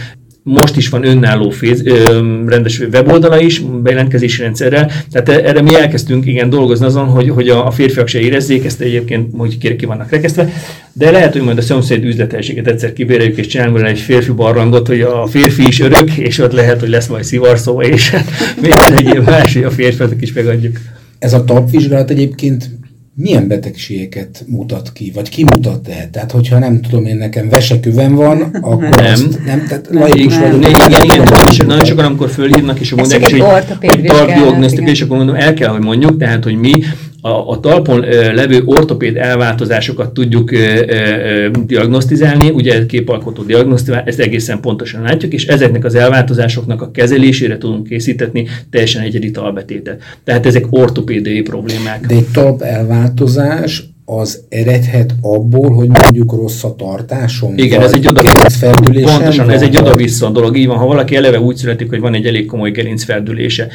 most is van önálló féz, ö, rendes weboldala is, bejelentkezési rendszerrel, tehát e, erre mi elkezdtünk igen dolgozni azon, hogy, hogy a, a férfiak se érezzék, ezt egyébként hogy ki vannak rekesztve, de lehet, hogy majd a szomszéd üzletelséget egyszer kibéreljük, és csinálunk egy férfi barlangot, hogy a férfi is örök, és ott lehet, hogy lesz majd szivarszó, és (laughs) még egy más, hogy a férfiak is megadjuk. Ez a tapvizsgálat egyébként milyen betegségeket mutat ki, vagy kimutat tehát? Tehát, hogyha nem tudom én, nekem veseküvem van, (laughs) akkor nem. Azt, nem, tehát laikus nem. vagyok. Igen, igen, igen, igen. Nagyon sokan, amikor fölhívnak, és mondják, hogy tartdiagnosztika, és akkor mondom, el kell, hogy mondjuk, tehát, hogy mi a, a talpon levő ortopéd elváltozásokat tudjuk diagnosztizálni, ugye képalkotó diagnosztizál, ezt egészen pontosan látjuk, és ezeknek az elváltozásoknak a kezelésére tudunk készíteni teljesen egyedi talbetétet. Tehát ezek ortopédiai problémák. De egy talp elváltozás az eredhet abból, hogy mondjuk rossz a tartásom? Igen, ez egy oda Pontosan, ez egy oda-vissza dolog. Így van, ha valaki eleve úgy születik, hogy van egy elég komoly gerincferdülése,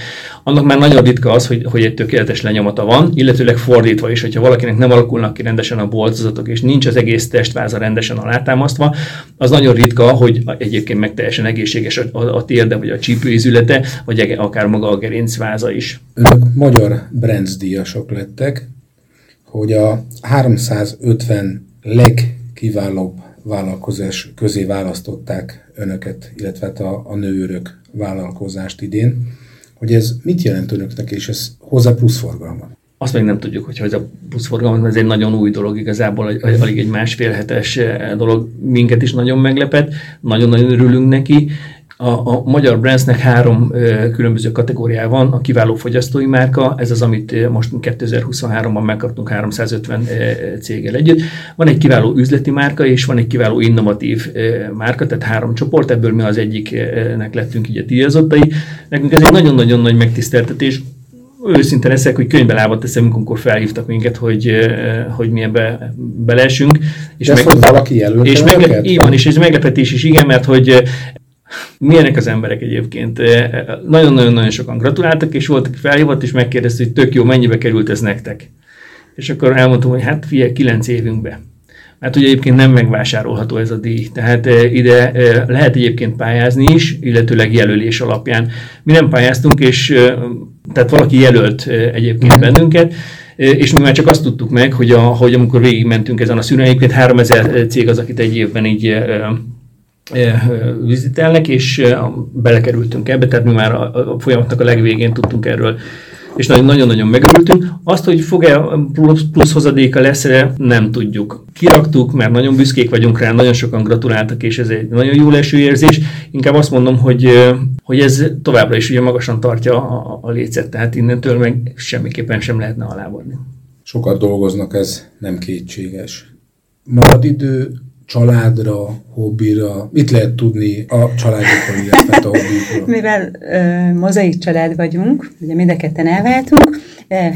annak már nagyon ritka az, hogy, hogy egy tökéletes lenyomata van, illetőleg fordítva is, hogyha valakinek nem alakulnak ki rendesen a boltozatok, és nincs az egész testváza rendesen alátámasztva, az nagyon ritka, hogy egyébként meg teljesen egészséges a, a, a térde, vagy a csípőizülete, vagy akár maga a gerincváza is. Önök magyar brandsdíjasok lettek, hogy a 350 legkiválóbb vállalkozás közé választották önöket, illetve hát a, a nőörök vállalkozást idén, hogy ez mit jelent önöknek, és ez hozzá plusz forgalmat? Azt még nem tudjuk, hogy ez a plusz forgalmat, ez egy nagyon új dolog, igazából alig egy másfél hetes dolog minket is nagyon meglepett, nagyon-nagyon örülünk neki, a, a magyar brandsnek három ö, különböző kategóriája van. A kiváló fogyasztói márka, ez az, amit most 2023-ban megkaptunk 350 ö, céggel együtt. Van egy kiváló üzleti márka, és van egy kiváló innovatív ö, márka, tehát három csoport, ebből mi az egyiknek lettünk így a díjazottai. Nekünk ez egy nagyon-nagyon nagy megtiszteltetés, őszinte leszek, hogy könyvbe lábat teszem, amikor felhívtak minket, hogy, hogy mi ebbe beleesünk. És De meg, hogy valaki jelölt és meg, így van, és ez meglepetés is, igen, mert hogy Milyenek az emberek egyébként? Nagyon-nagyon-nagyon sokan gratuláltak, és volt, aki felhívott, és megkérdezte, hogy tök jó, mennyibe került ez nektek? És akkor elmondtam, hogy hát figyelj, kilenc évünkbe. Mert ugye egyébként nem megvásárolható ez a díj. Tehát ide lehet egyébként pályázni is, illetőleg jelölés alapján. Mi nem pályáztunk, és tehát valaki jelölt egyébként bennünket, és mi már csak azt tudtuk meg, hogy, a, hogy amikor végigmentünk ezen a szűrőn, egyébként 3000 cég az, akit egy évben így vizitelnek, és belekerültünk ebbe, tehát mi már a folyamatnak a legvégén tudtunk erről és nagyon-nagyon megörültünk. Azt, hogy fog-e plusz, plusz hozadéka lesz nem tudjuk. Kiraktuk, mert nagyon büszkék vagyunk rá, nagyon sokan gratuláltak, és ez egy nagyon jó leső érzés. Inkább azt mondom, hogy, hogy ez továbbra is ugye magasan tartja a, a lécet, tehát innentől meg semmiképpen sem lehetne alávodni. Sokat dolgoznak, ez nem kétséges. Marad idő családra, hobbira? Mit lehet tudni a családokról, illetve a hobbikról? Mivel ö, mozaik család vagyunk, ugye mind a ketten elváltunk,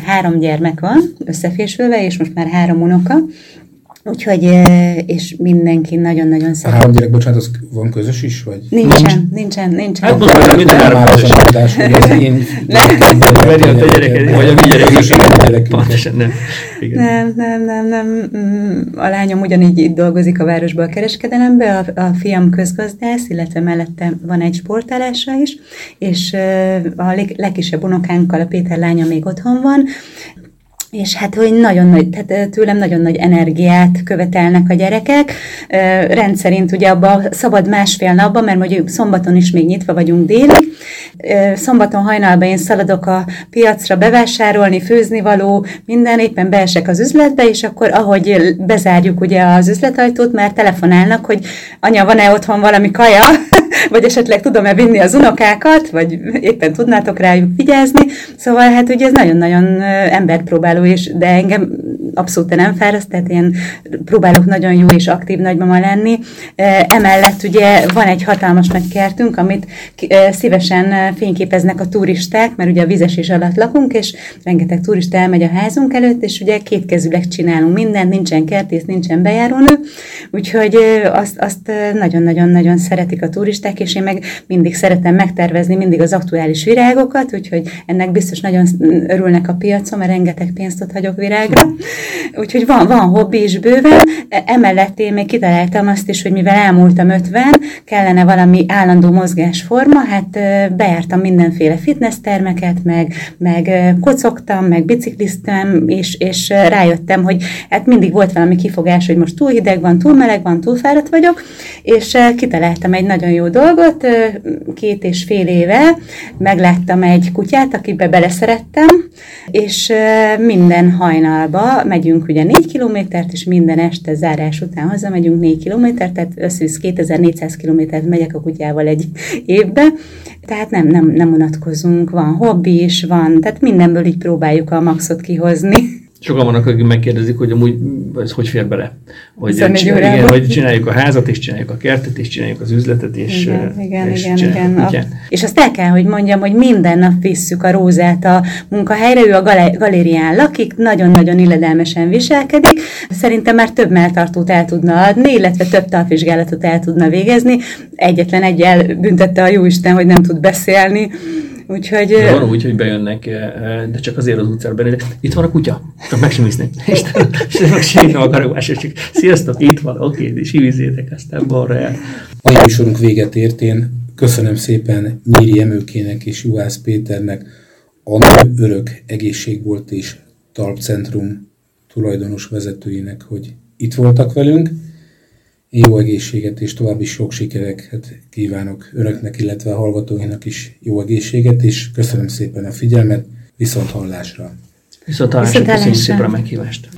három gyermek van összefésülve, és most már három unoka, Úgyhogy, és mindenki nagyon-nagyon szeret. A három gyerek, bocsánat, az van közös is? Vagy? Nincsen, Nincs. nincsen, nincsen. Hát most már minden három közös. Adás, hogy az én Veri a te gyereked, vagy a mi gyerekünk. Nem. Nem, nem, nem, nem. Mm, a lányom ugyanígy itt dolgozik a városban a kereskedelemben, a, a fiam közgazdász, illetve mellette van egy sportállása is, és a legkisebb unokánkkal, a Péter lánya még otthon van, és hát, hogy nagyon nagy, tehát tőlem nagyon nagy energiát követelnek a gyerekek. Rendszerint ugye abban szabad másfél napban, mert mondjuk szombaton is még nyitva vagyunk délig. Szombaton hajnalban én szaladok a piacra bevásárolni, főzni való, minden, éppen beesek az üzletbe, és akkor ahogy bezárjuk ugye az üzletajtót, már telefonálnak, hogy anya, van-e otthon valami kaja, vagy esetleg tudom-e vinni az unokákat, vagy éppen tudnátok rájuk vigyázni. Szóval hát ugye ez nagyon-nagyon emberpróbáló is, de engem abszolút nem fáraszt, tehát én próbálok nagyon jó és aktív nagymama lenni. Emellett ugye van egy hatalmas nagy kertünk, amit szívesen fényképeznek a turisták, mert ugye a vizesés alatt lakunk, és rengeteg turista elmegy a házunk előtt, és ugye kétkezűleg csinálunk mindent, nincsen kertész, nincsen bejárónő, úgyhogy azt, azt nagyon-nagyon-nagyon szeretik a turisták, és én meg mindig szeretem megtervezni mindig az aktuális virágokat, úgyhogy ennek biztos nagyon örülnek a piacon, mert rengeteg pénzt ott hagyok virágra. Úgyhogy van, van hobbi is bőven. Emellett én még kitaláltam azt is, hogy mivel elmúltam 50, kellene valami állandó mozgásforma, hát bejártam mindenféle fitness termeket, meg, meg kocogtam, meg bicikliztem, és, és rájöttem, hogy hát mindig volt valami kifogás, hogy most túl hideg van, túl meleg van, túl fáradt vagyok, és kitaláltam egy nagyon jó dolgot, két és fél éve megláttam egy kutyát, akibe beleszerettem, és minden hajnalba megyünk ugye 4 kilométert, és minden este zárás után hazamegyünk 4 kilométert, tehát összvisz 2400 kilométert megyek a kutyával egy évbe, tehát nem, nem, nem unatkozunk, van hobbi is, van, tehát mindenből így próbáljuk a maxot kihozni. Sokan vannak, akik megkérdezik, hogy amúgy ez hogy fér bele. Hogy, csináljuk, igen, hogy csináljuk a házat, és csináljuk a kertet, és csináljuk az üzletet, és, igen, igen, és igen, igen. A, és azt el kell, hogy mondjam, hogy minden nap visszük a rózát a munkahelyre, ő a galérián lakik, nagyon-nagyon illedelmesen viselkedik. Szerintem már több melltartót el tudna adni, illetve több talvizsgálatot el tudna végezni. Egyetlen egyel büntette a jóisten, hogy nem tud beszélni Úgyhogy... De van úgy, hogy bejönnek, de csak azért az utcára bejönnek. Itt van a kutya, csak meg sem isznek. (laughs) Isten, Istenem, senki nem akar és csak sziasztok, itt van, oké, és hívizétek, aztán balra el. A műsorunk véget ért, én köszönöm szépen Nyíri Emőkének és Juhász Péternek, a Nő Örök Egészségbolt és Talpcentrum tulajdonos vezetőinek, hogy itt voltak velünk jó egészséget és további sok sikereket kívánok önöknek, illetve a hallgatóinak is jó egészséget, és köszönöm szépen a figyelmet, viszont hallásra! Viszont hallásra, köszönjük szépen a meghívást!